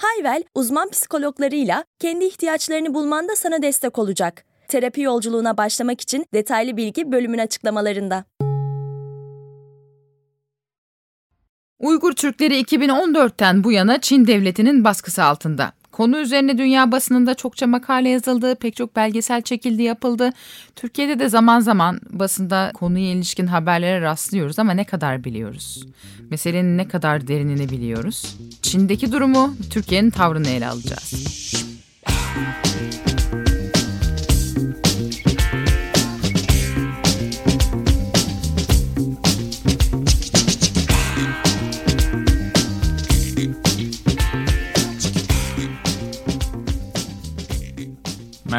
Hayvel, uzman psikologlarıyla kendi ihtiyaçlarını bulmanda sana destek olacak. Terapi yolculuğuna başlamak için detaylı bilgi bölümün açıklamalarında. Uygur Türkleri 2014'ten bu yana Çin devletinin baskısı altında. Konu üzerine dünya basınında çokça makale yazıldı, pek çok belgesel çekildi, yapıldı. Türkiye'de de zaman zaman basında konuya ilişkin haberlere rastlıyoruz ama ne kadar biliyoruz? Meselenin ne kadar derinini biliyoruz? Çin'deki durumu, Türkiye'nin tavrını ele alacağız.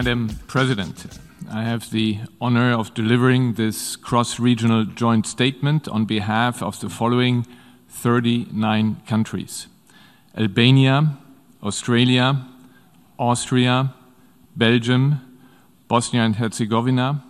Madam President, I have the honor of delivering this cross regional joint statement on behalf of the following 39 countries. Albania, Australia, Austria, Belgium, Bosnia and Herzegovina,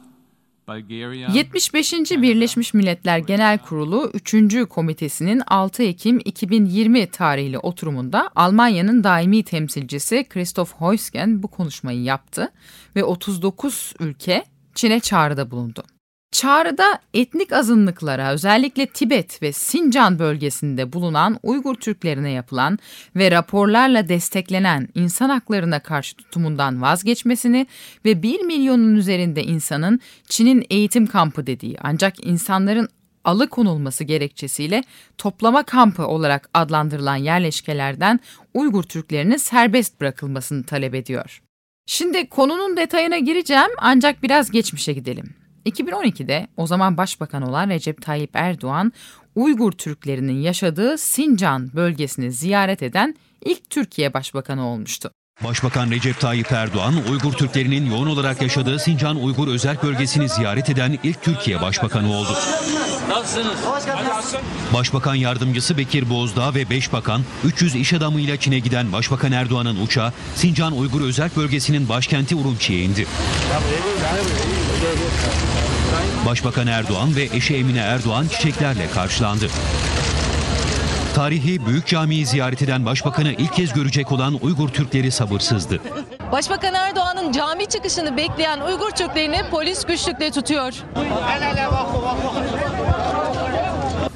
75. Birleşmiş Milletler Genel Kurulu 3. Komitesi'nin 6 Ekim 2020 tarihli oturumunda Almanya'nın daimi temsilcisi Christoph Heusgen bu konuşmayı yaptı ve 39 ülke Çin'e çağrıda bulundu. Çağrıda etnik azınlıklara özellikle Tibet ve Sincan bölgesinde bulunan Uygur Türklerine yapılan ve raporlarla desteklenen insan haklarına karşı tutumundan vazgeçmesini ve 1 milyonun üzerinde insanın Çin'in eğitim kampı dediği ancak insanların alıkonulması gerekçesiyle toplama kampı olarak adlandırılan yerleşkelerden Uygur Türklerinin serbest bırakılmasını talep ediyor. Şimdi konunun detayına gireceğim ancak biraz geçmişe gidelim. 2012'de o zaman başbakan olan Recep Tayyip Erdoğan, Uygur Türklerinin yaşadığı Sincan bölgesini ziyaret eden ilk Türkiye Başbakanı olmuştu. Başbakan Recep Tayyip Erdoğan, Uygur Türklerinin yoğun olarak yaşadığı Sincan Uygur özel bölgesini ziyaret eden ilk Türkiye Başbakanı oldu. Nasılsınız? Başbakan yardımcısı Bekir Bozdağ ve 5 bakan, 300 iş adamıyla Çin'e giden Başbakan Erdoğan'ın uçağı Sincan Uygur özel bölgesinin başkenti Urumçi'ye indi. Başbakan Erdoğan ve eşi Emine Erdoğan çiçeklerle karşılandı. Tarihi Büyük Camii'yi ziyaret eden Başbakanı ilk kez görecek olan Uygur Türkleri sabırsızdı. Başbakan Erdoğan'ın cami çıkışını bekleyen Uygur Türklerini polis güçlükle tutuyor.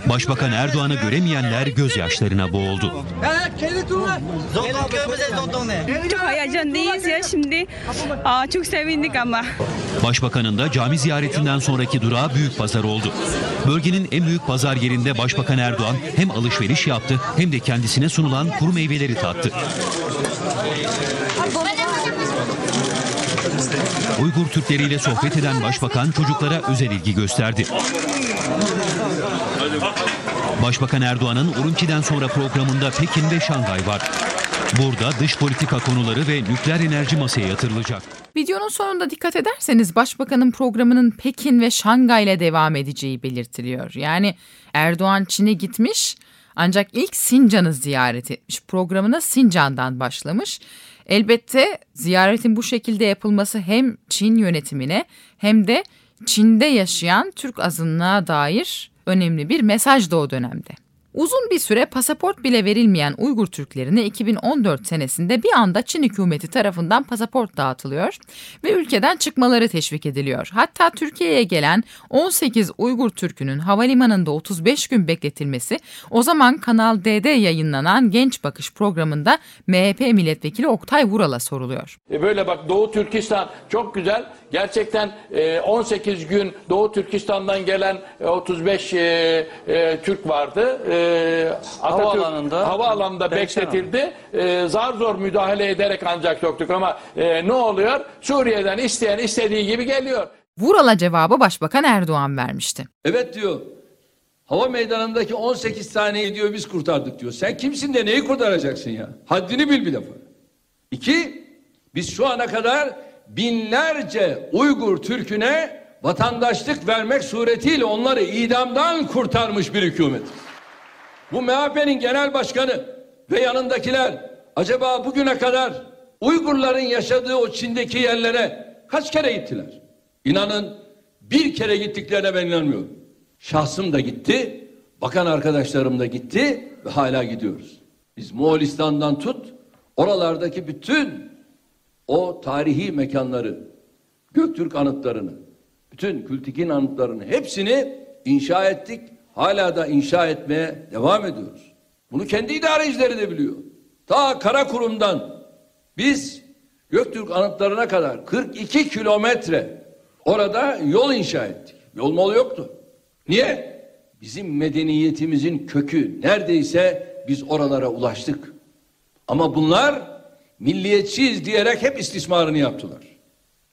Başbakan Erdoğan'ı göremeyenler gözyaşlarına boğuldu. Çok heyecanlıyız ya şimdi. Aa, çok sevindik ama. Başbakanın da cami ziyaretinden sonraki durağı Büyük Pazar oldu. Bölgenin en büyük pazar yerinde Başbakan Erdoğan hem alışveriş yaptı hem de kendisine sunulan kuru meyveleri tattı. Uygur Türkleriyle sohbet eden başbakan çocuklara özel ilgi gösterdi. Başbakan Erdoğan'ın Urumçi'den sonra programında Pekin ve Şangay var. Burada dış politika konuları ve nükleer enerji masaya yatırılacak. Videonun sonunda dikkat ederseniz Başbakanın programının Pekin ve Şangay ile devam edeceği belirtiliyor. Yani Erdoğan Çin'e gitmiş ancak ilk Sincan'ı ziyaret etmiş. Programına Sincan'dan başlamış. Elbette ziyaretin bu şekilde yapılması hem Çin yönetimine hem de Çin'de yaşayan Türk azınlığa dair önemli bir mesaj da o dönemde. Uzun bir süre pasaport bile verilmeyen Uygur Türklerine 2014 senesinde bir anda Çin hükümeti tarafından pasaport dağıtılıyor ve ülkeden çıkmaları teşvik ediliyor. Hatta Türkiye'ye gelen 18 Uygur Türk'ünün havalimanında 35 gün bekletilmesi o zaman Kanal D'de yayınlanan Genç Bakış programında MHP milletvekili Oktay Vural'a soruluyor. E böyle bak Doğu Türkistan çok güzel. Gerçekten 18 e, gün Doğu Türkistan'dan gelen 35 e, Türk vardı e, havaalanında, havaalanında bekletildi. E, zar zor müdahale ederek ancak soktuk ama e, ne oluyor? Suriye'den isteyen istediği gibi geliyor. Vural'a cevabı Başbakan Erdoğan vermişti. Evet diyor. Hava meydanındaki 18 taneyi diyor biz kurtardık diyor. Sen kimsin de neyi kurtaracaksın ya? Haddini bil bir defa. İki, biz şu ana kadar binlerce Uygur Türk'üne vatandaşlık vermek suretiyle onları idamdan kurtarmış bir hükümet. Bu MHP'nin genel başkanı ve yanındakiler acaba bugüne kadar Uygurların yaşadığı o Çin'deki yerlere kaç kere gittiler? İnanın bir kere gittiklerine ben inanmıyorum. Şahsım da gitti, bakan arkadaşlarım da gitti ve hala gidiyoruz. Biz Moğolistan'dan tut, oralardaki bütün o tarihi mekanları, Göktürk anıtlarını, bütün Kültikin anıtlarını hepsini inşa ettik. Hala da inşa etmeye devam ediyoruz. Bunu kendi idarecileri de biliyor. Ta Karakurum'dan biz Göktürk anıtlarına kadar 42 kilometre orada yol inşa ettik. Yol mol yoktu. Niye? Bizim medeniyetimizin kökü neredeyse biz oralara ulaştık. Ama bunlar milliyetçiyiz diyerek hep istismarını yaptılar.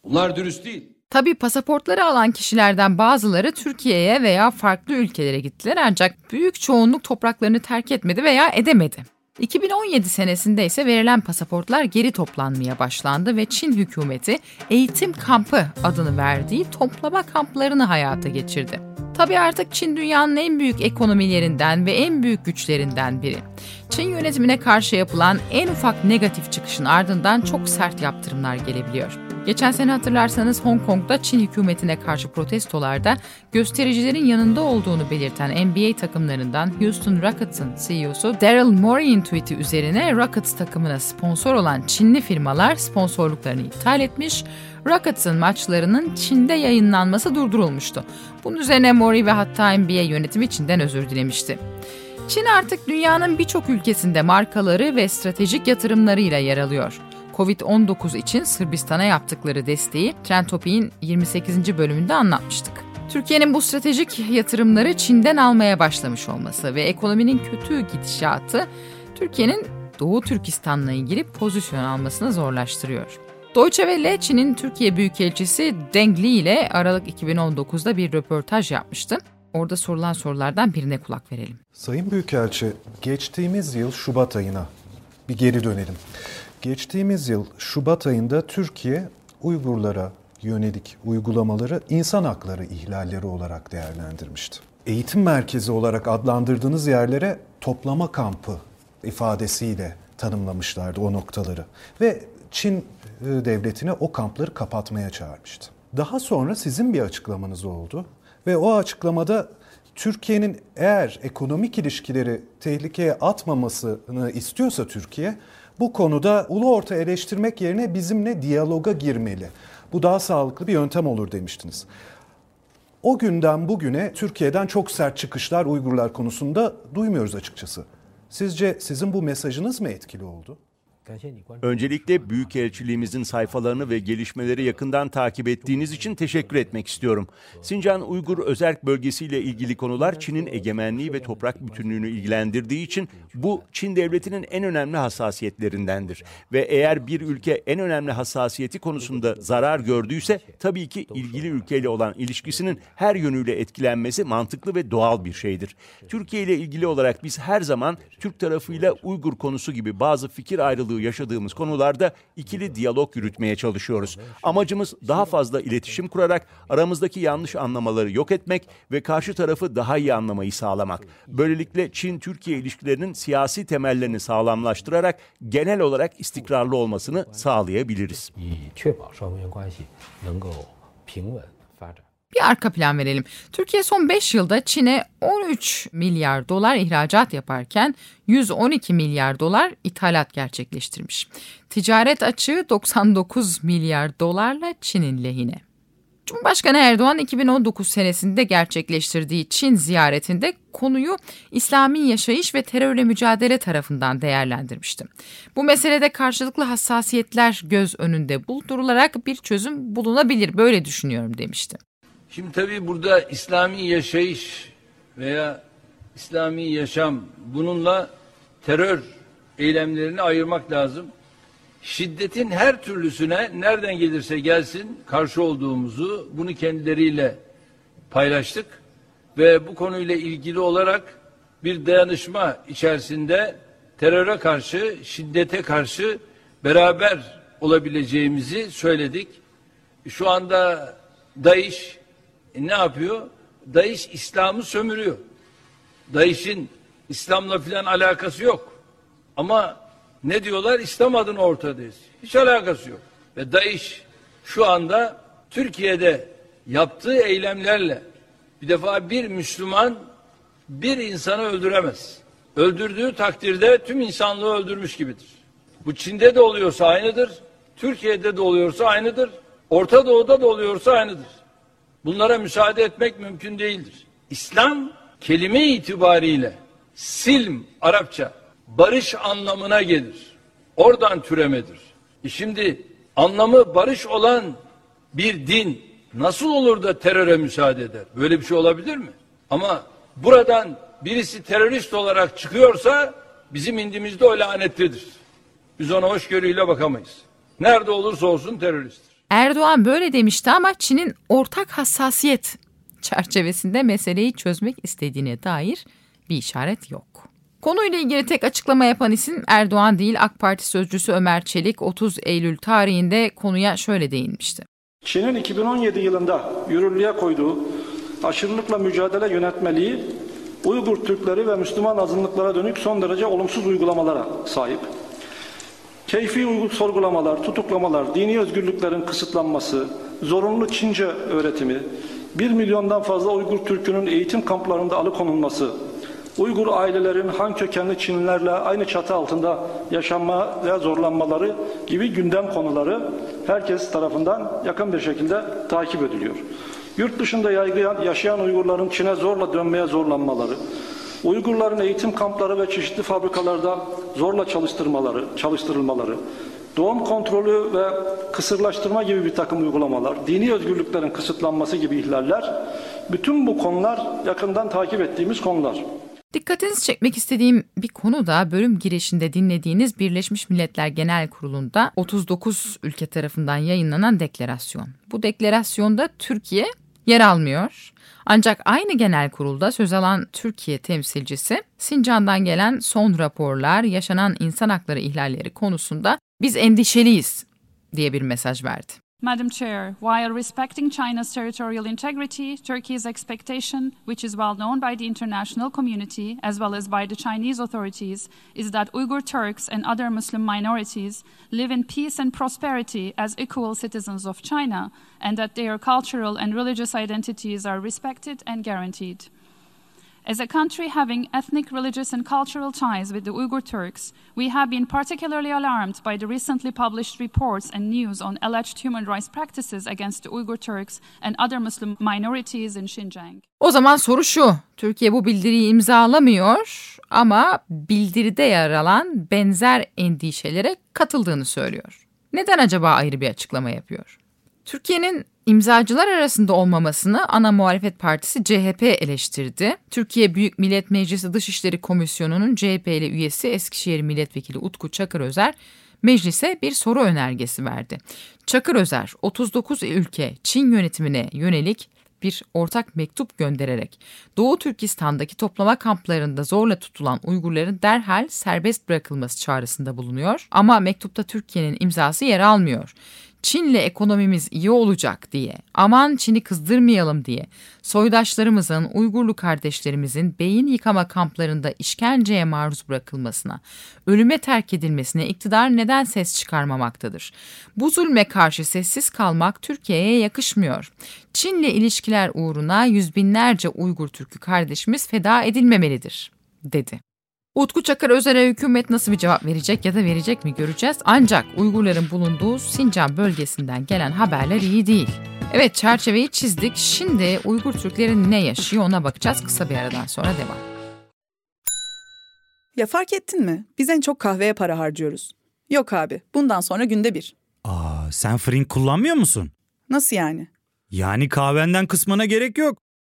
Bunlar dürüst değil. Tabii pasaportları alan kişilerden bazıları Türkiye'ye veya farklı ülkelere gittiler ancak büyük çoğunluk topraklarını terk etmedi veya edemedi. 2017 senesinde ise verilen pasaportlar geri toplanmaya başlandı ve Çin hükümeti eğitim kampı adını verdiği toplama kamplarını hayata geçirdi. Tabii artık Çin dünyanın en büyük ekonomilerinden ve en büyük güçlerinden biri. Çin yönetimine karşı yapılan en ufak negatif çıkışın ardından çok sert yaptırımlar gelebiliyor. Geçen sene hatırlarsanız Hong Kong'da Çin hükümetine karşı protestolarda göstericilerin yanında olduğunu belirten NBA takımlarından Houston Rockets'ın CEO'su Daryl Morey'in tweet'i üzerine Rockets takımına sponsor olan Çinli firmalar sponsorluklarını iptal etmiş, Rockets'ın maçlarının Çin'de yayınlanması durdurulmuştu. Bunun üzerine Morey ve hatta NBA yönetimi Çin'den özür dilemişti. Çin artık dünyanın birçok ülkesinde markaları ve stratejik yatırımlarıyla yer alıyor. Covid-19 için Sırbistan'a yaptıkları desteği Trendtopik'in 28. bölümünde anlatmıştık. Türkiye'nin bu stratejik yatırımları Çin'den almaya başlamış olması ve ekonominin kötü gidişatı Türkiye'nin Doğu Türkistan'la ilgili pozisyon almasını zorlaştırıyor. Deutsche Welle, Çin'in Türkiye Büyükelçisi Deng Li ile Aralık 2019'da bir röportaj yapmıştı. Orada sorulan sorulardan birine kulak verelim. Sayın Büyükelçi, geçtiğimiz yıl Şubat ayına bir geri dönelim. Geçtiğimiz yıl Şubat ayında Türkiye Uygurlara yönelik uygulamaları insan hakları ihlalleri olarak değerlendirmişti. Eğitim merkezi olarak adlandırdığınız yerlere toplama kampı ifadesiyle tanımlamışlardı o noktaları. Ve Çin e, devletine o kampları kapatmaya çağırmıştı. Daha sonra sizin bir açıklamanız oldu ve o açıklamada Türkiye'nin eğer ekonomik ilişkileri tehlikeye atmamasını istiyorsa Türkiye, bu konuda ulu orta eleştirmek yerine bizimle diyaloga girmeli. Bu daha sağlıklı bir yöntem olur demiştiniz. O günden bugüne Türkiye'den çok sert çıkışlar Uygurlar konusunda duymuyoruz açıkçası. Sizce sizin bu mesajınız mı etkili oldu? Öncelikle Büyükelçiliğimizin sayfalarını ve gelişmeleri yakından takip ettiğiniz için teşekkür etmek istiyorum. Sincan Uygur Özerk Bölgesi ile ilgili konular Çin'in egemenliği ve toprak bütünlüğünü ilgilendirdiği için bu Çin devletinin en önemli hassasiyetlerindendir. Ve eğer bir ülke en önemli hassasiyeti konusunda zarar gördüyse tabii ki ilgili ülkeyle olan ilişkisinin her yönüyle etkilenmesi mantıklı ve doğal bir şeydir. Türkiye ile ilgili olarak biz her zaman Türk tarafıyla Uygur konusu gibi bazı fikir ayrılığı yaşadığımız konularda ikili diyalog yürütmeye çalışıyoruz. Amacımız daha fazla iletişim kurarak aramızdaki yanlış anlamaları yok etmek ve karşı tarafı daha iyi anlamayı sağlamak. Böylelikle Çin-Türkiye ilişkilerinin siyasi temellerini sağlamlaştırarak genel olarak istikrarlı olmasını sağlayabiliriz. Bir arka plan verelim. Türkiye son 5 yılda Çin'e 13 milyar dolar ihracat yaparken 112 milyar dolar ithalat gerçekleştirmiş. Ticaret açığı 99 milyar dolarla Çin'in lehine. Cumhurbaşkanı Erdoğan 2019 senesinde gerçekleştirdiği Çin ziyaretinde konuyu İslami yaşayış ve terörle mücadele tarafından değerlendirmişti. Bu meselede karşılıklı hassasiyetler göz önünde bulundurularak bir çözüm bulunabilir böyle düşünüyorum demişti. Şimdi tabii burada İslami yaşayış veya İslami yaşam bununla terör eylemlerini ayırmak lazım. Şiddetin her türlüsüne nereden gelirse gelsin karşı olduğumuzu bunu kendileriyle paylaştık ve bu konuyla ilgili olarak bir dayanışma içerisinde teröre karşı, şiddete karşı beraber olabileceğimizi söyledik. Şu anda DAEŞ e, ne yapıyor? DAEŞ İslam'ı sömürüyor. DAEŞ'in İslam'la filan alakası yok. Ama ne diyorlar? İslam adına ortadayız. Hiç alakası yok. Ve DAEŞ şu anda Türkiye'de yaptığı eylemlerle bir defa bir Müslüman bir insanı öldüremez. Öldürdüğü takdirde tüm insanlığı öldürmüş gibidir. Bu Çin'de de oluyorsa aynıdır. Türkiye'de de oluyorsa aynıdır. Orta Doğu'da da oluyorsa aynıdır. Bunlara müsaade etmek mümkün değildir. İslam kelime itibariyle silm Arapça barış anlamına gelir. Oradan türemedir. E şimdi anlamı barış olan bir din nasıl olur da teröre müsaade eder? Böyle bir şey olabilir mi? Ama buradan birisi terörist olarak çıkıyorsa bizim indimizde o lanetlidir. Biz ona hoşgörüyle bakamayız. Nerede olursa olsun teröristtir. Erdoğan böyle demişti ama Çin'in ortak hassasiyet çerçevesinde meseleyi çözmek istediğine dair bir işaret yok. Konuyla ilgili tek açıklama yapan isim Erdoğan değil AK Parti sözcüsü Ömer Çelik 30 Eylül tarihinde konuya şöyle değinmişti. Çin'in 2017 yılında yürürlüğe koyduğu aşırılıkla mücadele yönetmeliği Uygur Türkleri ve Müslüman azınlıklara dönük son derece olumsuz uygulamalara sahip. Keyfi sorgulamalar, tutuklamalar, dini özgürlüklerin kısıtlanması, zorunlu Çince öğretimi, 1 milyondan fazla Uygur Türk'ünün eğitim kamplarında alıkonulması, Uygur ailelerin Han kökenli Çinlilerle aynı çatı altında yaşanmaya zorlanmaları gibi gündem konuları herkes tarafından yakın bir şekilde takip ediliyor. Yurt dışında yaygın yaşayan Uygurların Çin'e zorla dönmeye zorlanmaları, Uygurların eğitim kampları ve çeşitli fabrikalarda zorla çalıştırmaları, çalıştırılmaları, doğum kontrolü ve kısırlaştırma gibi bir takım uygulamalar, dini özgürlüklerin kısıtlanması gibi ihlaller, bütün bu konular yakından takip ettiğimiz konular. Dikkatinizi çekmek istediğim bir konu da bölüm girişinde dinlediğiniz Birleşmiş Milletler Genel Kurulu'nda 39 ülke tarafından yayınlanan deklarasyon. Bu deklarasyonda Türkiye yer almıyor. Ancak aynı genel kurulda söz alan Türkiye temsilcisi Sincan'dan gelen son raporlar, yaşanan insan hakları ihlalleri konusunda biz endişeliyiz diye bir mesaj verdi. Madam Chair, while respecting China's territorial integrity, Turkey's expectation, which is well known by the international community as well as by the Chinese authorities, is that Uyghur Turks and other Muslim minorities live in peace and prosperity as equal citizens of China, and that their cultural and religious identities are respected and guaranteed. As a country having ethnic, religious, and cultural ties with the Uyghur Turks, we have been particularly alarmed by the recently published reports and news on alleged human rights practices against the Uyghur Turks and other Muslim minorities in Xinjiang. O zaman soru şu, Türkiye bu bildiriyi imzalamıyor ama bildiride yer alan benzer endişelere katıldığını söylüyor. Neden acaba ayrı bir açıklama yapıyor? Türkiye'nin imzacılar arasında olmamasını ana muhalefet partisi CHP eleştirdi. Türkiye Büyük Millet Meclisi Dışişleri Komisyonu'nun CHP'li üyesi Eskişehir Milletvekili Utku Çakır Özer meclise bir soru önergesi verdi. Çakır Özer 39 ülke Çin yönetimine yönelik bir ortak mektup göndererek Doğu Türkistan'daki toplama kamplarında zorla tutulan Uygurların derhal serbest bırakılması çağrısında bulunuyor ama mektupta Türkiye'nin imzası yer almıyor. Çin'le ekonomimiz iyi olacak diye, aman Çin'i kızdırmayalım diye soydaşlarımızın, Uygurlu kardeşlerimizin beyin yıkama kamplarında işkenceye maruz bırakılmasına, ölüme terk edilmesine iktidar neden ses çıkarmamaktadır? Bu zulme karşı sessiz kalmak Türkiye'ye yakışmıyor. Çin'le ilişkiler uğruna yüz binlerce Uygur Türk'ü kardeşimiz feda edilmemelidir, dedi. Utku Çakır Özer'e hükümet nasıl bir cevap verecek ya da verecek mi göreceğiz. Ancak Uygurların bulunduğu Sincan bölgesinden gelen haberler iyi değil. Evet çerçeveyi çizdik. Şimdi Uygur Türklerin ne yaşıyor ona bakacağız. Kısa bir aradan sonra devam. Ya fark ettin mi? Biz en çok kahveye para harcıyoruz. Yok abi bundan sonra günde bir. Aa sen fırın kullanmıyor musun? Nasıl yani? Yani kahvenden kısmına gerek yok.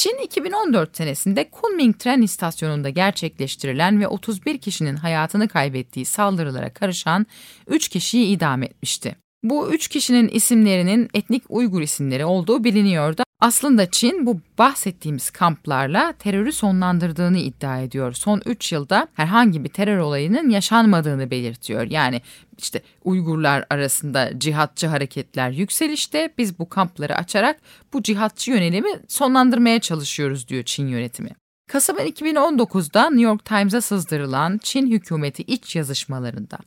Çin 2014 senesinde Kunming tren istasyonunda gerçekleştirilen ve 31 kişinin hayatını kaybettiği saldırılara karışan 3 kişiyi idam etmişti. Bu üç kişinin isimlerinin etnik Uygur isimleri olduğu biliniyordu. Aslında Çin bu bahsettiğimiz kamplarla terörü sonlandırdığını iddia ediyor. Son 3 yılda herhangi bir terör olayının yaşanmadığını belirtiyor. Yani işte Uygurlar arasında cihatçı hareketler yükselişte biz bu kampları açarak bu cihatçı yönelimi sonlandırmaya çalışıyoruz diyor Çin yönetimi. Kasım 2019'da New York Times'a sızdırılan Çin hükümeti iç yazışmalarında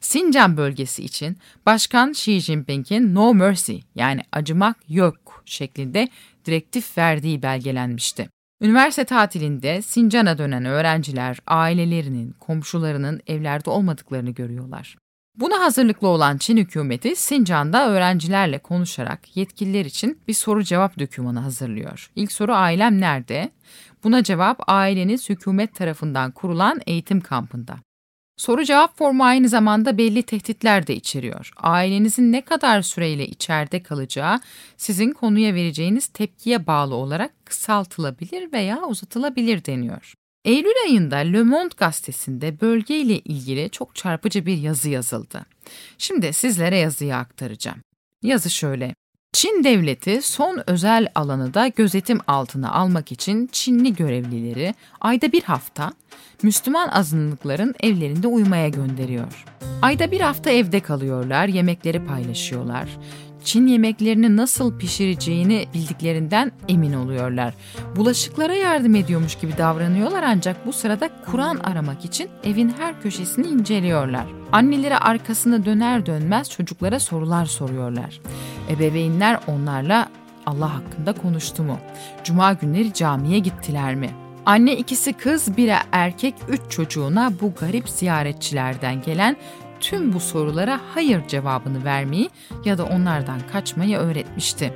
Sincan bölgesi için Başkan Xi Jinping'in No Mercy yani acımak yok şeklinde direktif verdiği belgelenmişti. Üniversite tatilinde Sincan'a dönen öğrenciler ailelerinin, komşularının evlerde olmadıklarını görüyorlar. Buna hazırlıklı olan Çin hükümeti Sincan'da öğrencilerle konuşarak yetkililer için bir soru cevap dokümanı hazırlıyor. İlk soru ailem nerede? Buna cevap aileniz hükümet tarafından kurulan eğitim kampında. Soru cevap formu aynı zamanda belli tehditler de içeriyor. Ailenizin ne kadar süreyle içeride kalacağı sizin konuya vereceğiniz tepkiye bağlı olarak kısaltılabilir veya uzatılabilir deniyor. Eylül ayında Le Monde gazetesinde bölgeyle ilgili çok çarpıcı bir yazı yazıldı. Şimdi sizlere yazıyı aktaracağım. Yazı şöyle. Çin devleti son özel alanı da gözetim altına almak için Çinli görevlileri ayda bir hafta Müslüman azınlıkların evlerinde uyumaya gönderiyor. Ayda bir hafta evde kalıyorlar, yemekleri paylaşıyorlar. Çin yemeklerini nasıl pişireceğini bildiklerinden emin oluyorlar. Bulaşıklara yardım ediyormuş gibi davranıyorlar ancak bu sırada Kur'an aramak için evin her köşesini inceliyorlar. Anneleri arkasını döner dönmez çocuklara sorular soruyorlar. Ebeveynler onlarla Allah hakkında konuştu mu? Cuma günleri camiye gittiler mi? Anne ikisi kız, biri erkek, üç çocuğuna bu garip ziyaretçilerden gelen tüm bu sorulara hayır cevabını vermeyi ya da onlardan kaçmayı öğretmişti.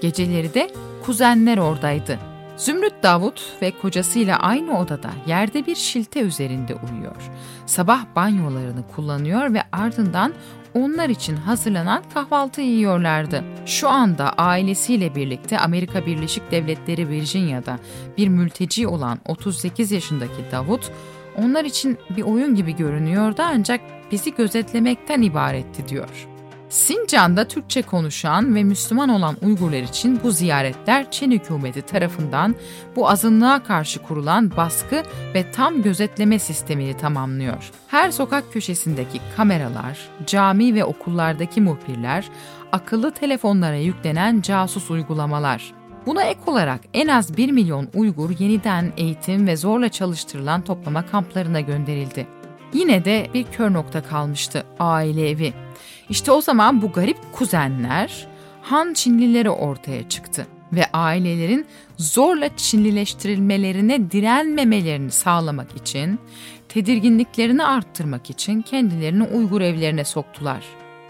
Geceleri de kuzenler oradaydı. Zümrüt Davut ve kocasıyla aynı odada yerde bir şilte üzerinde uyuyor. Sabah banyolarını kullanıyor ve ardından onlar için hazırlanan kahvaltı yiyorlardı. Şu anda ailesiyle birlikte Amerika Birleşik Devletleri Virginia'da bir mülteci olan 38 yaşındaki Davut, onlar için bir oyun gibi görünüyordu ancak bizi gözetlemekten ibaretti diyor. Sincan'da Türkçe konuşan ve Müslüman olan Uygurlar için bu ziyaretler Çin hükümeti tarafından bu azınlığa karşı kurulan baskı ve tam gözetleme sistemini tamamlıyor. Her sokak köşesindeki kameralar, cami ve okullardaki muhbirler, akıllı telefonlara yüklenen casus uygulamalar. Buna ek olarak en az 1 milyon Uygur yeniden eğitim ve zorla çalıştırılan toplama kamplarına gönderildi. Yine de bir kör nokta kalmıştı aile evi. İşte o zaman bu garip kuzenler Han Çinlileri ortaya çıktı ve ailelerin zorla Çinlileştirilmelerine direnmemelerini sağlamak için, tedirginliklerini arttırmak için kendilerini Uygur evlerine soktular.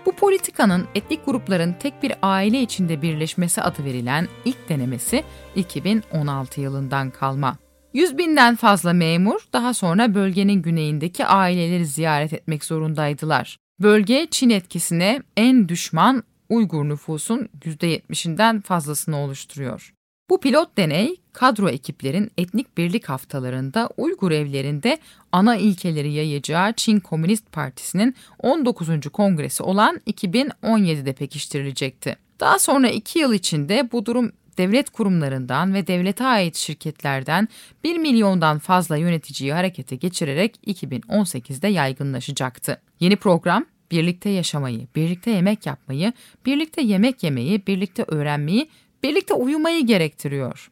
Bu politikanın etnik grupların tek bir aile içinde birleşmesi adı verilen ilk denemesi 2016 yılından kalma. 100 binden fazla memur daha sonra bölgenin güneyindeki aileleri ziyaret etmek zorundaydılar. Bölge Çin etkisine en düşman Uygur nüfusun %70'inden fazlasını oluşturuyor. Bu pilot deney kadro ekiplerin etnik birlik haftalarında Uygur evlerinde ana ilkeleri yayacağı Çin Komünist Partisi'nin 19. kongresi olan 2017'de pekiştirilecekti. Daha sonra iki yıl içinde bu durum devlet kurumlarından ve devlete ait şirketlerden 1 milyondan fazla yöneticiyi harekete geçirerek 2018'de yaygınlaşacaktı. Yeni program birlikte yaşamayı, birlikte yemek yapmayı, birlikte yemek yemeyi, birlikte öğrenmeyi, birlikte uyumayı gerektiriyor.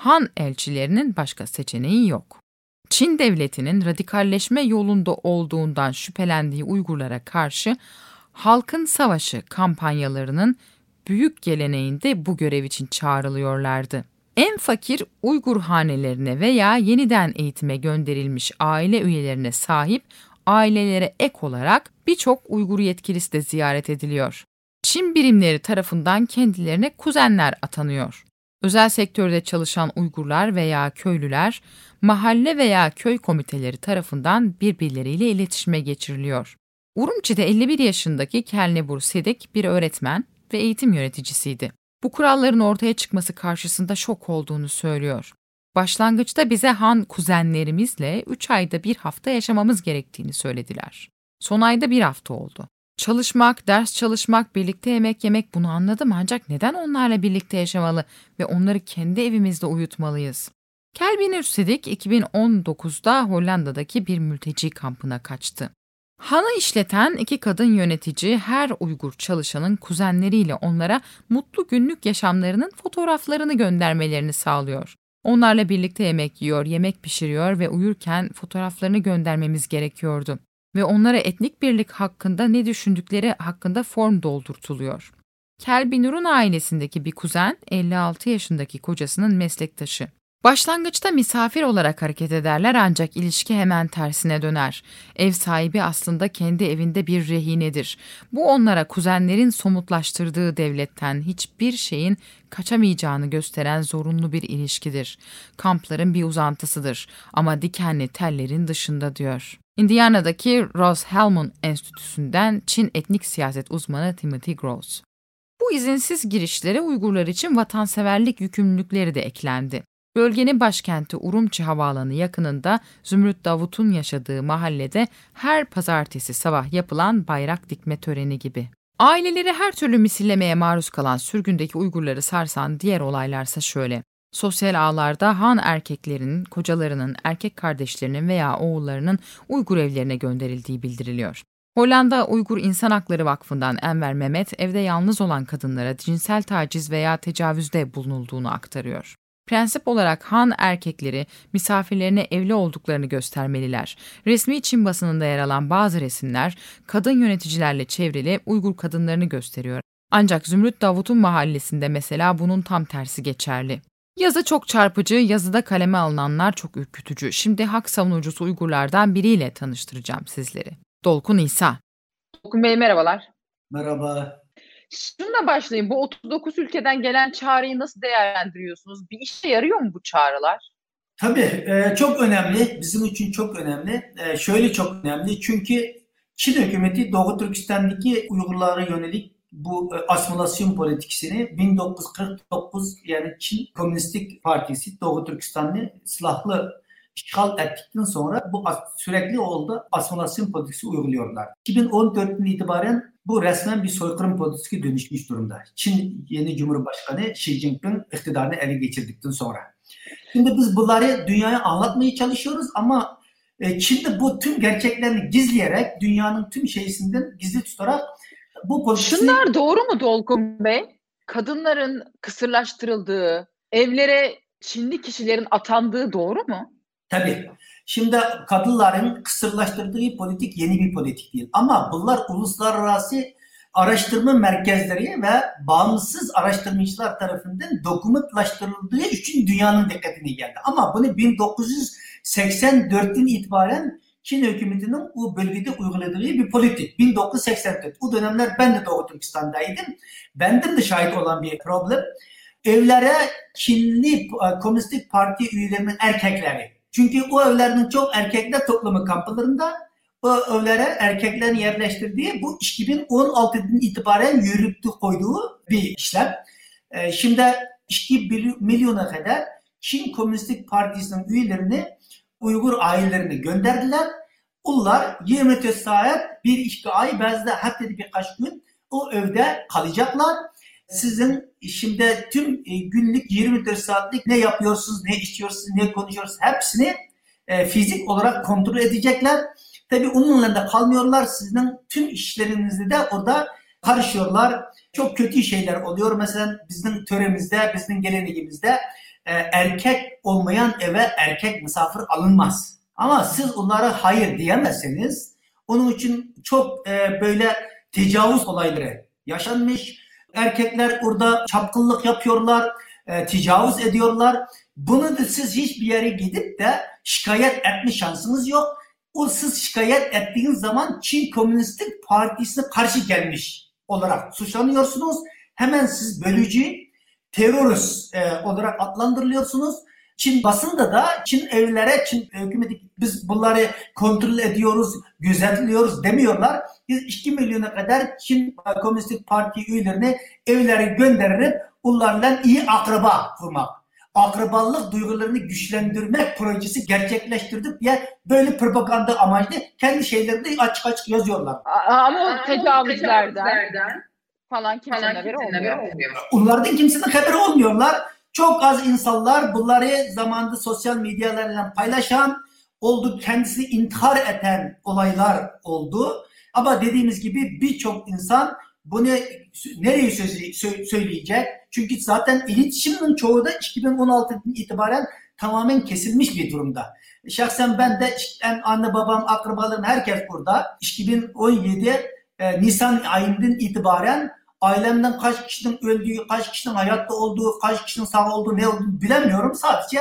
Han elçilerinin başka seçeneği yok. Çin devletinin radikalleşme yolunda olduğundan şüphelendiği Uygurlara karşı halkın savaşı kampanyalarının büyük geleneğinde bu görev için çağrılıyorlardı. En fakir Uygur hanelerine veya yeniden eğitime gönderilmiş aile üyelerine sahip ailelere ek olarak birçok Uygur yetkilisi de ziyaret ediliyor. Çin birimleri tarafından kendilerine kuzenler atanıyor. Özel sektörde çalışan Uygurlar veya köylüler mahalle veya köy komiteleri tarafından birbirleriyle iletişime geçiriliyor. Urumçi'de 51 yaşındaki Kelnebur Sedik bir öğretmen ve eğitim yöneticisiydi. Bu kuralların ortaya çıkması karşısında şok olduğunu söylüyor. Başlangıçta bize Han kuzenlerimizle 3 ayda bir hafta yaşamamız gerektiğini söylediler. Son ayda bir hafta oldu. Çalışmak, ders çalışmak, birlikte yemek yemek bunu anladım ancak neden onlarla birlikte yaşamalı ve onları kendi evimizde uyutmalıyız? Kelvin Ürsedik 2019'da Hollanda'daki bir mülteci kampına kaçtı. Han'ı işleten iki kadın yönetici her Uygur çalışanın kuzenleriyle onlara mutlu günlük yaşamlarının fotoğraflarını göndermelerini sağlıyor. Onlarla birlikte yemek yiyor, yemek pişiriyor ve uyurken fotoğraflarını göndermemiz gerekiyordu. Ve onlara etnik birlik hakkında ne düşündükleri hakkında form doldurtuluyor. Kelbinur'un ailesindeki bir kuzen 56 yaşındaki kocasının meslektaşı. Başlangıçta misafir olarak hareket ederler ancak ilişki hemen tersine döner. Ev sahibi aslında kendi evinde bir rehinedir. Bu onlara kuzenlerin somutlaştırdığı devletten hiçbir şeyin kaçamayacağını gösteren zorunlu bir ilişkidir. Kampların bir uzantısıdır ama dikenli tellerin dışında diyor. Indiana'daki Rose Helmond Enstitüsü'nden Çin etnik siyaset uzmanı Timothy Gross. Bu izinsiz girişlere Uygurlar için vatanseverlik yükümlülükleri de eklendi. Bölgenin başkenti Urumçi Havaalanı yakınında Zümrüt Davut'un yaşadığı mahallede her pazartesi sabah yapılan bayrak dikme töreni gibi. Aileleri her türlü misillemeye maruz kalan sürgündeki Uygurları sarsan diğer olaylarsa şöyle. Sosyal ağlarda Han erkeklerinin, kocalarının, erkek kardeşlerinin veya oğullarının Uygur evlerine gönderildiği bildiriliyor. Hollanda Uygur İnsan Hakları Vakfı'ndan Enver Mehmet evde yalnız olan kadınlara cinsel taciz veya tecavüzde bulunulduğunu aktarıyor. Prensip olarak Han erkekleri misafirlerine evli olduklarını göstermeliler. Resmi Çin basınında yer alan bazı resimler kadın yöneticilerle çevrili Uygur kadınlarını gösteriyor. Ancak Zümrüt Davut'un mahallesinde mesela bunun tam tersi geçerli. Yazı çok çarpıcı, yazıda kaleme alınanlar çok ürkütücü. Şimdi hak savunucusu Uygurlardan biriyle tanıştıracağım sizleri. Dolkun İsa. Dolkun Bey merhabalar. Merhaba. Şununla başlayayım. Bu 39 ülkeden gelen çağrıyı nasıl değerlendiriyorsunuz? Bir işe yarıyor mu bu çağrılar? Tabii e, çok önemli. Bizim için çok önemli. E, şöyle çok önemli. Çünkü Çin hükümeti Doğu Türkistan'daki Uygurlara yönelik bu e, asimilasyon politikasını 1949 yani Çin Komünistik Partisi Doğu Türkistan'ı silahlı işgal ettikten sonra bu sürekli oldu asimilasyon politikası uyguluyorlar. 2014'ten itibaren bu resmen bir soykırım politikası dönüşmüş durumda. Çin yeni Cumhurbaşkanı Xi Jinping iktidarını ele geçirdikten sonra. Şimdi biz bunları dünyaya anlatmaya çalışıyoruz ama e, Çin bu tüm gerçeklerini gizleyerek dünyanın tüm şeysinden gizli tutarak bu politikası... Şunlar doğru mu Dolkun Bey? Kadınların kısırlaştırıldığı, evlere Çinli kişilerin atandığı doğru mu? Tabii. Şimdi kadınların kısırlaştırdığı politik yeni bir politik değil. Ama bunlar uluslararası araştırma merkezleri ve bağımsız araştırmacılar tarafından dokumentlaştırıldığı için dünyanın dikkatine geldi. Ama bunu 1984'ten itibaren Çin hükümetinin bu bölgede uyguladığı bir politik. 1984. Bu dönemler ben de Doğu Türkistan'daydım. Bendim de şahit olan bir problem. Evlere Çinli Komünistik Parti üyelerinin erkekleri çünkü o evlerin çok erkekler toplumu kamplarında o evlere erkeklerin yerleştirdiği bu 2016'dan itibaren yürüttü koyduğu bir işlem. Ee, şimdi 2 milyona kadar Çin Komünistik Partisi'nin üyelerini Uygur ailelerini gönderdiler. Onlar 24 saat, bir iki ay, bazı hatta birkaç gün o evde kalacaklar sizin şimdi tüm e, günlük 24 saatlik ne yapıyorsunuz, ne içiyorsunuz, ne konuşuyorsunuz hepsini e, fizik olarak kontrol edecekler. Tabi onunla da kalmıyorlar. Sizin tüm işlerinizde de orada karışıyorlar. Çok kötü şeyler oluyor. Mesela bizim töremizde, bizim geleneğimizde e, erkek olmayan eve erkek misafir alınmaz. Ama siz onlara hayır diyemezseniz onun için çok böyle tecavüz olayları yaşanmış Erkekler orada çapkınlık yapıyorlar. e, tecavüz ediyorlar. Bunu da siz hiçbir yere gidip de şikayet etme şansınız yok. O siz şikayet ettiğiniz zaman Çin Komünistik Partisi'ne karşı gelmiş olarak suçlanıyorsunuz. Hemen siz bölücü, terörist e, olarak adlandırılıyorsunuz. Çin basında da Çin evlere, Çin hükümeti biz bunları kontrol ediyoruz, gözetliyoruz demiyorlar. Biz 2 milyona kadar Çin Komünistik Parti üyelerini evlere gönderip onlarla iyi akraba kurmak. Akrabalık duygularını güçlendirmek projesi gerçekleştirdik diye böyle propaganda amaçlı kendi şeylerini açık açık yazıyorlar. Ama o tecavüzlerden falan kimsenin haberi olmuyor. Onlardan kimsenin haberi olmuyorlar. Çok az insanlar bunları zamanında sosyal medyalarla paylaşan, oldu kendisi intihar eden olaylar oldu. Ama dediğimiz gibi birçok insan bunu nereye söyleyecek? Çünkü zaten iletişimin çoğu da 2016'dan itibaren tamamen kesilmiş bir durumda. Şahsen ben de en anne babam, akrabalarım herkes burada. 2017 e, Nisan ayından itibaren ailemden kaç kişinin öldüğü, kaç kişinin hayatta olduğu, kaç kişinin sağ olduğu, ne olduğunu bilemiyorum. Sadece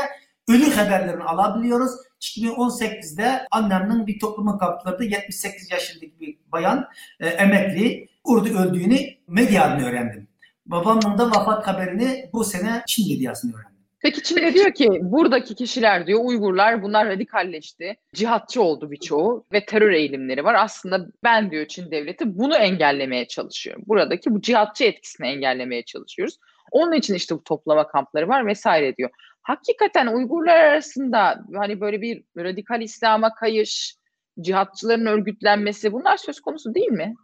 ölü haberlerini alabiliyoruz. 2018'de annemin bir topluma kaptırdığı 78 yaşındaki bir bayan e, emekli orada öldüğünü medyadan öğrendim. Babamın da vefat haberini bu sene Çin medyasını öğrendim. Peki Çin de diyor ki buradaki kişiler diyor Uygurlar bunlar radikalleşti. Cihatçı oldu birçoğu ve terör eğilimleri var. Aslında ben diyor Çin devleti bunu engellemeye çalışıyorum. Buradaki bu cihatçı etkisini engellemeye çalışıyoruz. Onun için işte bu toplama kampları var vesaire diyor. Hakikaten Uygurlar arasında hani böyle bir radikal İslam'a kayış, cihatçıların örgütlenmesi bunlar söz konusu değil mi?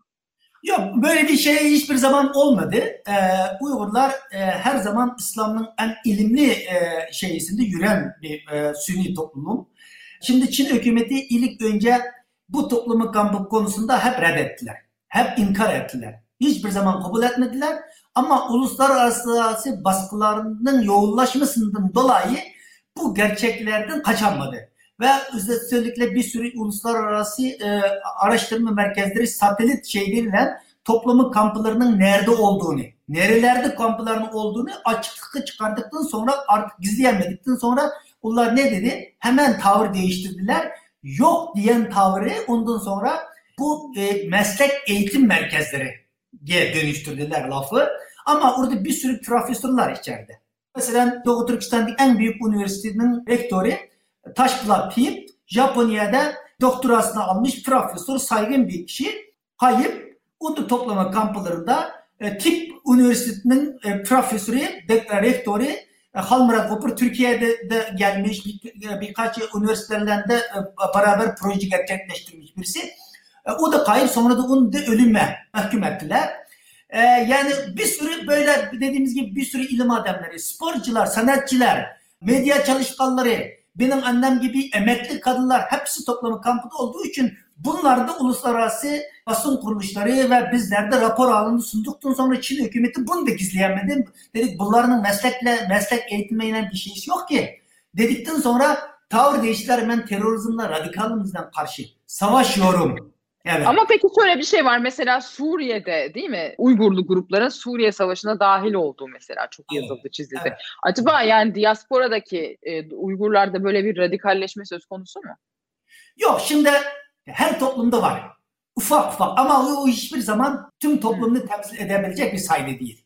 Yok böyle bir şey hiçbir zaman olmadı. Ee, Uygurlar e, her zaman İslam'ın en ilimli e, şeyisinde yürüyen bir e, sünni toplumum. Şimdi Çin hükümeti ilk önce bu toplumu kampı konusunda hep reddettiler. Hep inkar ettiler. Hiçbir zaman kabul etmediler. Ama uluslararası baskılarının yoğunlaşmasından dolayı bu gerçeklerden kaçamadı. Ve özellikle bir sürü uluslararası e, araştırma merkezleri satelit şeyleriyle toplumu kamplarının nerede olduğunu, nerelerde kampların olduğunu açıklık çıkardıktan sonra artık gizleyemedikten sonra onlar ne dedi? Hemen tavır değiştirdiler. Yok diyen tavrı ondan sonra bu e, meslek eğitim merkezleri dönüştürdüler lafı. Ama orada bir sürü profesörler içeride. Mesela Doğu Türkistan'daki en büyük üniversitenin rektörü Taşpılar Pip Japonya'da doktorasını almış profesör saygın bir kişi. Hayır, Udu toplama kamplarında e, tip üniversitesinin e, profesörü, de, rektörü e, Halmurat Kopur Türkiye'de de gelmiş bir, birkaç üniversitelerinde e, beraber proje gerçekleştirmiş birisi. E, o da kayıp sonra da onu da ölüme mahkum ettiler. E, yani bir sürü böyle dediğimiz gibi bir sürü ilim adamları, sporcular, sanatçılar, medya çalışkanları, benim annem gibi emekli kadınlar hepsi toplamı kampında olduğu için bunlar da uluslararası basın kuruluşları ve bizler de rapor halinde sunduktan sonra Çin hükümeti bunu da gizleyemedi. Dedik bunların meslekle, meslek eğitimiyle bir şeysi yok ki. Dedikten sonra tavır değiştiler ben terörizmle, radikalizmden karşı savaşıyorum. Evet. Ama peki şöyle bir şey var mesela Suriye'de değil mi Uygurlu grupların Suriye Savaşı'na dahil olduğu mesela çok yazıldı çizildi. Evet. Acaba yani diasporadaki e, Uygurlarda böyle bir radikalleşme söz konusu mu? Yok şimdi her toplumda var. Ufak ufak ama o, o hiçbir zaman tüm toplumunu temsil edebilecek bir sayede değil.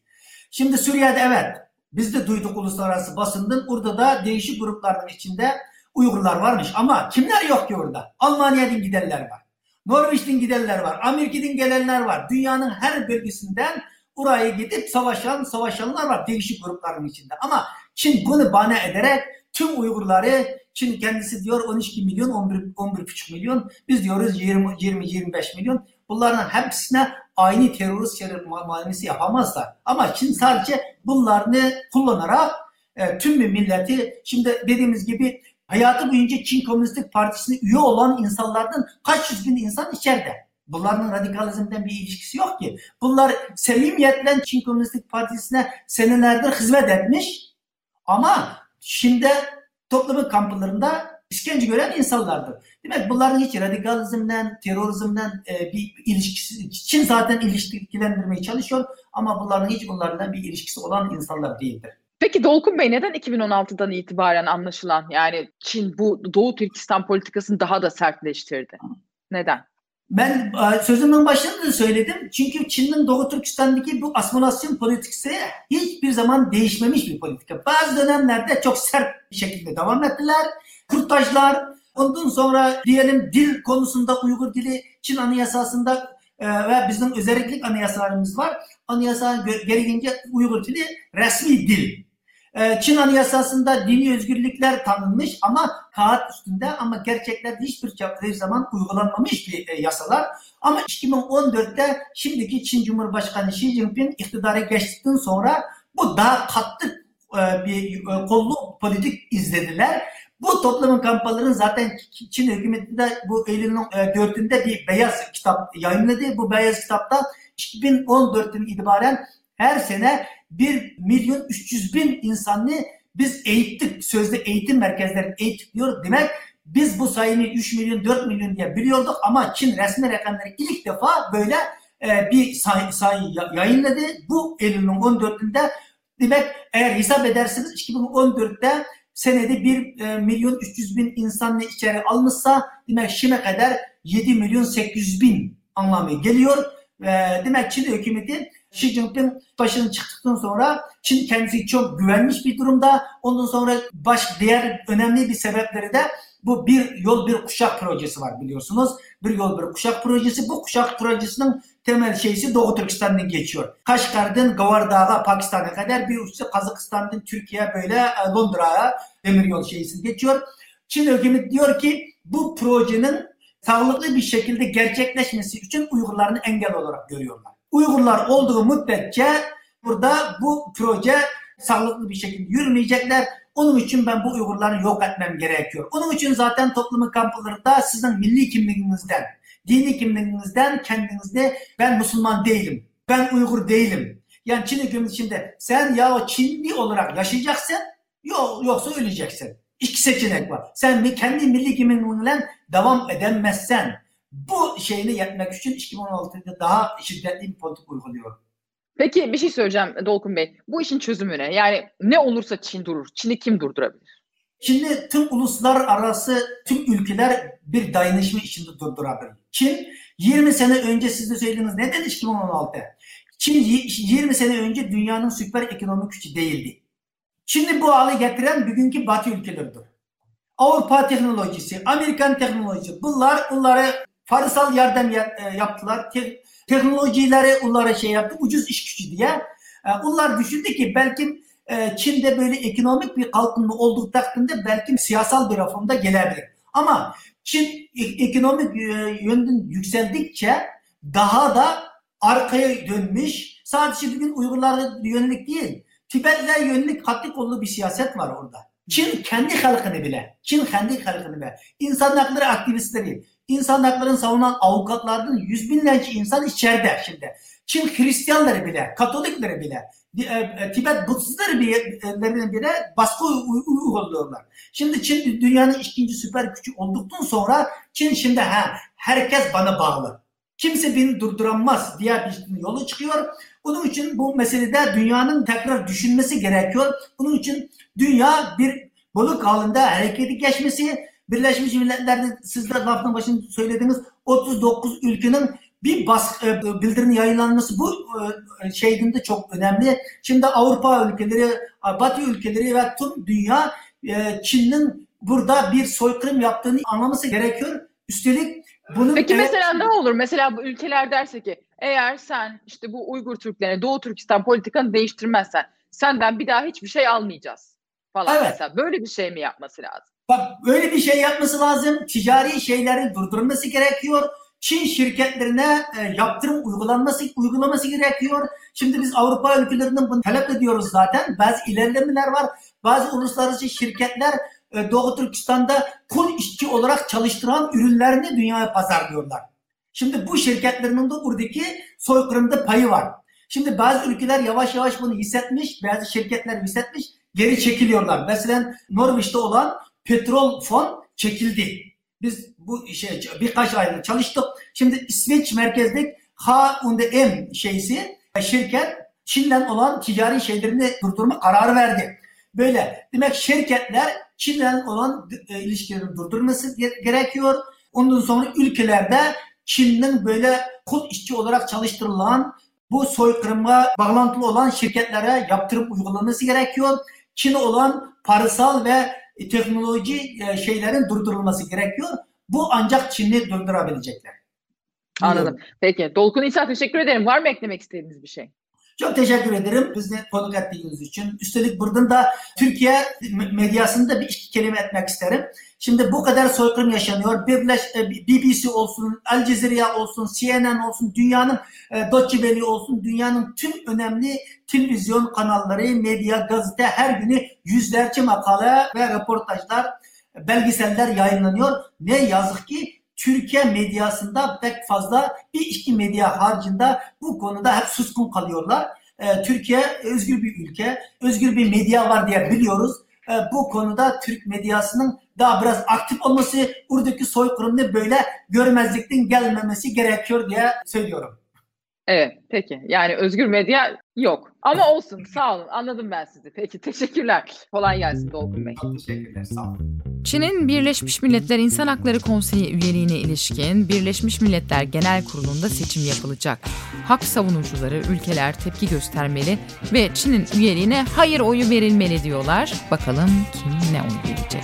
Şimdi Suriye'de evet biz de duyduk uluslararası basından orada da değişik grupların içinde Uygurlar varmış ama kimler yok ki orada? Almanya'dan gidenler var. Norveç'ten gidenler var. Amerika'dan gelenler var. Dünyanın her bölgesinden oraya gidip savaşan, savaşanlar var değişik grupların içinde. Ama Çin bunu bana ederek tüm Uygurları Çin kendisi diyor 12 milyon, 11 11,5 milyon. Biz diyoruz 20 20 25 milyon. Bunların hepsine aynı terörist şeyler muamelesi yapamazlar. Ama Çin sadece bunlarını kullanarak e, tüm bir milleti şimdi dediğimiz gibi hayatı boyunca Çin Komünist Partisi'ne üye olan insanlardan kaç yüz bin insan içeride. Bunların radikalizmden bir ilişkisi yok ki. Bunlar samimiyetle Çin Komünist Partisi'ne senelerdir hizmet etmiş ama şimdi toplumun kamplarında işkence gören insanlardır. Demek bunların hiç radikalizmden, terörizmden e, bir ilişkisi, Çin zaten ilişkilendirmeye çalışıyor ama bunların hiç bunlardan bir ilişkisi olan insanlar değildir. Peki Dolkun Bey neden 2016'dan itibaren anlaşılan yani Çin bu Doğu Türkistan politikasını daha da sertleştirdi? Neden? Ben e, sözümün başında da söyledim. Çünkü Çin'in Doğu Türkistan'daki bu asimilasyon politikası hiçbir zaman değişmemiş bir politika. Bazı dönemlerde çok sert bir şekilde devam ettiler. Kurtajlar, ondan sonra diyelim dil konusunda Uygur dili Çin Anayasası'nda e, ve bizim özellik anayasalarımız var. Anayasa gereğince Uygur dili resmi dil. Ee, Çin Anayasası'nda dini özgürlükler tanınmış ama kağıt üstünde ama gerçeklerde hiçbir zaman uygulanmamış bir e, yasalar. Ama 2014'te şimdiki Çin Cumhurbaşkanı Xi Jinping iktidara geçtikten sonra bu daha katlı e, bir e, kollu politik izlediler. Bu toplumun kampanyaların zaten Çin hükümetinde bu Eylül'ün 4'ünde bir beyaz kitap yayınladı. Bu beyaz kitapta 2014'ten itibaren her sene 1 milyon 300 bin insanı biz eğittik. Sözde eğitim merkezleri eğittik diyor. Demek biz bu sayını 3 milyon 4 milyon diye biliyorduk ama Çin resmi rakamları ilk defa böyle e, bir sayı, sayı yayınladı. Bu Eylül'ün 14'ünde demek eğer hesap ederseniz 2014'te senede 1 e, milyon 300 bin insanı içeri almışsa demek şimdi kadar 7 milyon 800 bin anlamı geliyor. E, demek Çin hükümeti Xi Jinping başını çıktıktan sonra Çin kendisi çok güvenmiş bir durumda. Ondan sonra baş diğer önemli bir sebepleri de bu bir yol bir kuşak projesi var biliyorsunuz. Bir yol bir kuşak projesi. Bu kuşak projesinin temel şeysi Doğu Türkistan'dan geçiyor. Kaşgar'dan Gavardağ'a Pakistan'a kadar bir uçta Kazakistan'dan Türkiye böyle e, Londra'ya demir yol şeysi geçiyor. Çin hükümeti diyor ki bu projenin sağlıklı bir şekilde gerçekleşmesi için Uygurlarını engel olarak görüyorlar. Uygurlar olduğu müddetçe burada bu proje sağlıklı bir şekilde yürümeyecekler. Onun için ben bu Uygurları yok etmem gerekiyor. Onun için zaten toplumun kamplarında sizin milli kimliğinizden, dini kimliğinizden kendinizde ben Müslüman değilim, ben Uygur değilim. Yani Çin hükümeti içinde sen ya Çinli olarak yaşayacaksın yok, yoksa öleceksin. İki seçenek var. Sen kendi milli kimliğinle devam edemezsen bu şeyini yapmak için 2016'da daha şiddetli bir politik uyguluyor. Peki bir şey söyleyeceğim Dolkun Bey. Bu işin çözümü ne? Yani ne olursa Çin durur. Çin'i kim durdurabilir? Şimdi tüm uluslararası tüm ülkeler bir dayanışma içinde durdurabilir. Çin 20 sene önce siz de söylediğiniz neden 2016? Çin 20 sene önce dünyanın süper ekonomik gücü değildi. Şimdi bu hale getiren bugünkü Batı ülkeleridir. Avrupa teknolojisi, Amerikan teknolojisi bunlar bunları parasal yardım e, yaptılar. Te teknolojileri onlara şey yaptı. Ucuz iş gücü diye. E, onlar düşündü ki belki e, Çin'de böyle ekonomik bir kalkınma olduğu takdirde belki siyasal bir reformda gelebilir. Ama Çin ekonomik yönden yükseldikçe daha da arkaya dönmüş. Sadece bugün Uygurlara yönelik değil. Tibetliler yönelik katlı kollu bir siyaset var orada. Çin kendi halkını bile, Çin kendi halkını bile, insan hakları aktivistleri, insan haklarını savunan avukatlardan yüz binlerce insan içeride şimdi. Çin Hristiyanları bile, Katolikleri bile, e, e, Tibet Budistleri bile baskı uyguluyorlar. Şimdi Çin dünyanın ikinci süper gücü olduktan sonra Çin şimdi ha herkes bana bağlı. Kimse beni durduramaz diye bir yolu çıkıyor. Bunun için bu meselede dünyanın tekrar düşünmesi gerekiyor. Bunun için dünya bir balık halinde hareketi geçmesi, Birleşmiş Milletler'de siz de lafın başında söylediğiniz 39 ülkenin bir baskı e, bildirinin yayınlanması bu e, şeyinde çok önemli. Şimdi Avrupa ülkeleri, Batı ülkeleri ve tüm dünya e, Çin'in burada bir soykırım yaptığını anlaması gerekiyor. Üstelik bunun Peki mesela ne olur? Mesela bu ülkeler derse ki eğer sen işte bu Uygur Türklerine Doğu Türkistan politikanı değiştirmezsen senden bir daha hiçbir şey almayacağız falan evet. mesela. Böyle bir şey mi yapması lazım? Bak böyle bir şey yapması lazım. Ticari şeyleri durdurması gerekiyor. Çin şirketlerine e, yaptırım uygulanması uygulaması gerekiyor. Şimdi biz Avrupa ülkelerinden bunu talep ediyoruz zaten. Bazı ilerlemeler var. Bazı uluslararası şirketler e, Doğu Türkistan'da kul işçi olarak çalıştıran ürünlerini dünyaya pazarlıyorlar. Şimdi bu şirketlerin de buradaki soykırımda payı var. Şimdi bazı ülkeler yavaş yavaş bunu hissetmiş, bazı şirketler hissetmiş, geri çekiliyorlar. Mesela Norveç'te olan petrol fon çekildi. Biz bu işe birkaç aydır çalıştık. Şimdi İsveç merkezlik H&M şeysi şirket Çin'den olan ticari şeylerini durdurma kararı verdi. böyle. Demek şirketler Çin'le olan e, ilişkilerini durdurması gerekiyor. Ondan sonra ülkelerde Çin'in böyle kul işçi olarak çalıştırılan bu soykırıma bağlantılı olan şirketlere yaptırım uygulanması gerekiyor. Çin'e olan parasal ve teknoloji e, şeylerin durdurulması gerekiyor. Bu ancak Çin'i durdurabilecekler. Anladım. Peki. Dolkun İsa teşekkür ederim. Var mı eklemek istediğiniz bir şey? Çok teşekkür ederim bizi konuk ettiğiniz için. Üstelik buradan da Türkiye medyasında bir iki kelime etmek isterim. Şimdi bu kadar soykırım yaşanıyor. Birleş, e, BBC olsun, Al Jazeera olsun, CNN olsun, dünyanın e, Deutsche Welle olsun, dünyanın tüm önemli televizyon kanalları, medya, gazete her günü yüzlerce makale ve röportajlar, belgeseller yayınlanıyor. Ne yazık ki Türkiye medyasında pek fazla bir iki medya harcında bu konuda hep suskun kalıyorlar. Ee, Türkiye özgür bir ülke, özgür bir medya var diye biliyoruz. Ee, bu konuda Türk medyasının daha biraz aktif olması, buradaki soykırımını böyle görmezlikten gelmemesi gerekiyor diye söylüyorum. Evet peki yani özgür medya yok ama olsun sağ olun anladım ben sizi. Peki teşekkürler. Kolay gelsin Dolgun Bey. Teşekkürler sağ olun. Çin'in Birleşmiş Milletler İnsan Hakları Konseyi üyeliğine ilişkin Birleşmiş Milletler Genel Kurulu'nda seçim yapılacak. Hak savunucuları ülkeler tepki göstermeli ve Çin'in üyeliğine hayır oyu verilmeli diyorlar. Bakalım kim ne oy verecek?